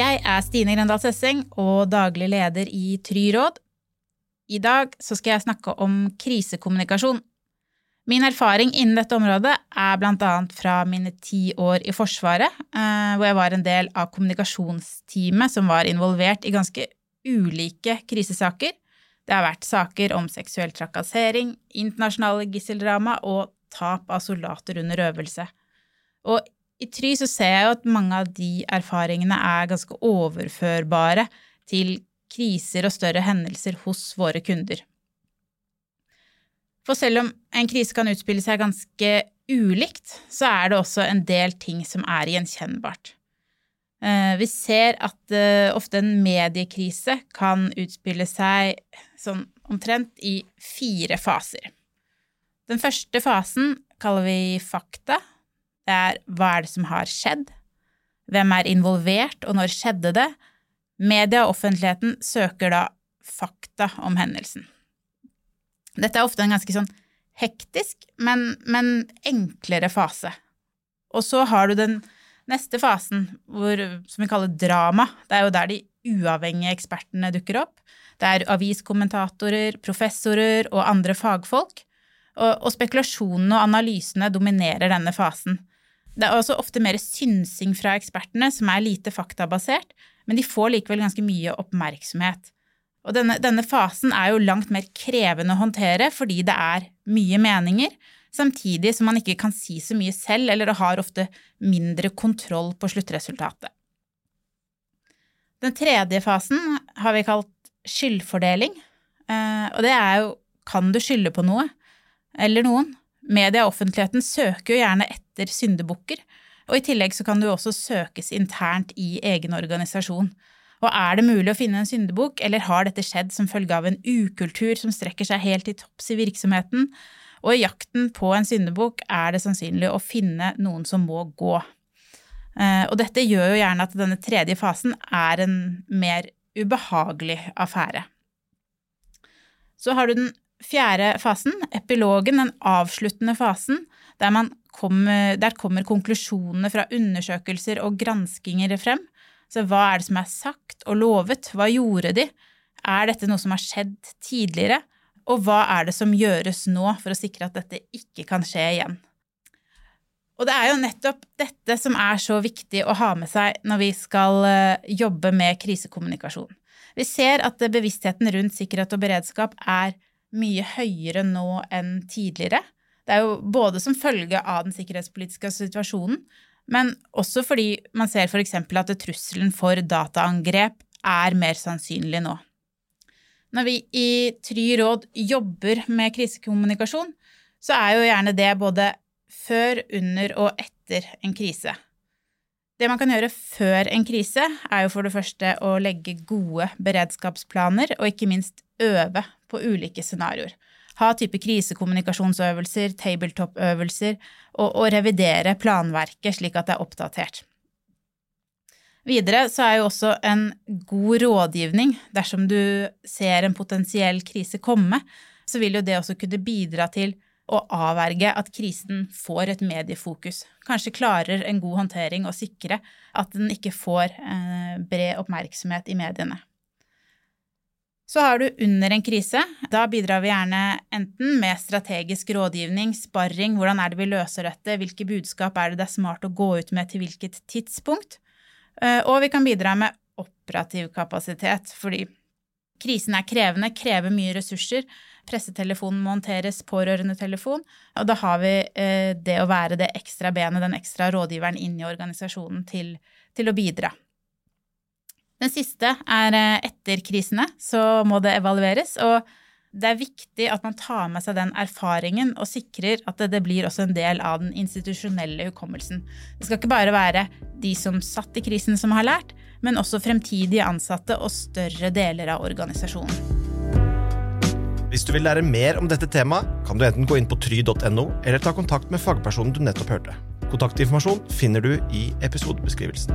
Jeg er Stine Grendal Sessing og daglig leder i Tryråd. I dag skal jeg snakke om krisekommunikasjon. Min erfaring innen dette området er annet fra mine ti år i Forsvaret, eh, hvor jeg var en del av kommunikasjonsteamet som var involvert i ganske ulike krisesaker. Det har vært saker om seksuell trakassering, internasjonale gisseldrama og tap av soldater under øvelse. Og i Try så ser jeg jo at mange av de erfaringene er ganske overførbare til kriser og større hendelser hos våre kunder. For selv om en krise kan utspille seg ganske ulikt, så er det også en del ting som er gjenkjennbart. Eh, vi ser at eh, ofte en mediekrise kan utspille seg sånn omtrent i fire faser. Den første fasen kaller vi fakta, det er hva er det som har skjedd? Hvem er involvert, og når skjedde det? Media og offentligheten søker da fakta om hendelsen. Dette er ofte en ganske sånn hektisk, men, men enklere fase. Og så har du den neste fasen, hvor, som vi kaller drama. Det er jo der de uavhengige ekspertene dukker opp. Det er aviskommentatorer, professorer og andre fagfolk. Og, og spekulasjonene og analysene dominerer denne fasen. Det er også ofte mer synsing fra ekspertene, som er lite faktabasert, men de får likevel ganske mye oppmerksomhet. Og denne, denne, fasen er jo langt mer krevende å håndtere fordi det er mye meninger, samtidig som man ikke kan si så mye selv eller har ofte mindre kontroll på sluttresultatet. Den tredje fasen har vi kalt skyldfordeling, eh, og det er jo kan du skylde på noe eller noen? Media og offentligheten søker jo gjerne etter syndebukker, og i tillegg så kan det jo også søkes internt i egen organisasjon. Og er det mulig å finne en syndebukk, eller har dette skjedd som følge av en ukultur som strekker seg helt til topps i virksomheten? Og i jakten på en syndebukk er det sannsynlig å finne noen som må gå. Eh, og dette gjør jo gjerne at denne tredje fasen er en mer ubehagelig affære. Så har du den fjerde fasen, epilogen, den avsluttende fasen, der, kommer, der kommer konklusjonene fra undersøkelser og granskinger frem. Så hva er det som er sagt og lovet, hva gjorde de, er dette noe som har skjedd tidligere, og hva er det som gjøres nå for å sikre at dette ikke kan skje igjen? Og det er jo nettopp dette som er så viktig å ha med seg når vi skal eh, jobbe med krisekommunikasjon. Vi ser at bevisstheten rundt sikkerhet og beredskap er mye høyere nå enn tidligere. Det er jo både som følge av den sikkerhetspolitiske situasjonen, men også fordi man ser f.eks. at trusselen for dataangrep er mer sannsynlig nå. Når vi i Try råd jobber med krisekommunikasjon, så er jo gjerne det både før, under og etter en krise. Det man kan gjøre før en krise, er jo for det første å legge gode beredskapsplaner, og ikke minst øve på ulike scenarioer. Ha type krisekommunikasjonsøvelser, tabletop-øvelser, og, og revidere planverket slik at det er oppdatert. Videre så er jo også en god rådgivning dersom du ser en potensiell krise komme, så vil jo det også kunne bidra til å avverge at krisen får et mediefokus. Kanskje klarer en god håndtering å sikre at den ikke får eh, bred oppmerksomhet i mediene. Så har du under en krise. Da bidrar vi gjerne enten med strategisk rådgivning, sparring, hvordan er det vi løser dette, hvilke budskap er det det er smart å gå ut med til hvilket tidspunkt, eh, og vi kan bidra med operativ kapasitet, fordi krisen er krevende, krever mye ressurser. Pressetelefonen må håndteres, pårørendetelefon, og da har vi eh, det å være det ekstra benet, den ekstra rådgiveren inn i organisasjonen til, til å bidra. Den siste er eh, etter krisene, så må det evalueres. og det er viktig at man tar med seg den erfaringen og sikrer at det blir også en del av den institusjonelle hukommelsen. Det skal ikke bare være de som satt i krisen som har lært, men også fremtidige ansatte og større deler av organisasjonen. Hvis du vil lære mer om dette temaet, kan du enten gå inn på try.no eller ta kontakt med fagpersonen du nettopp hørte. Kontaktinformasjon finner du i episodebeskrivelsen.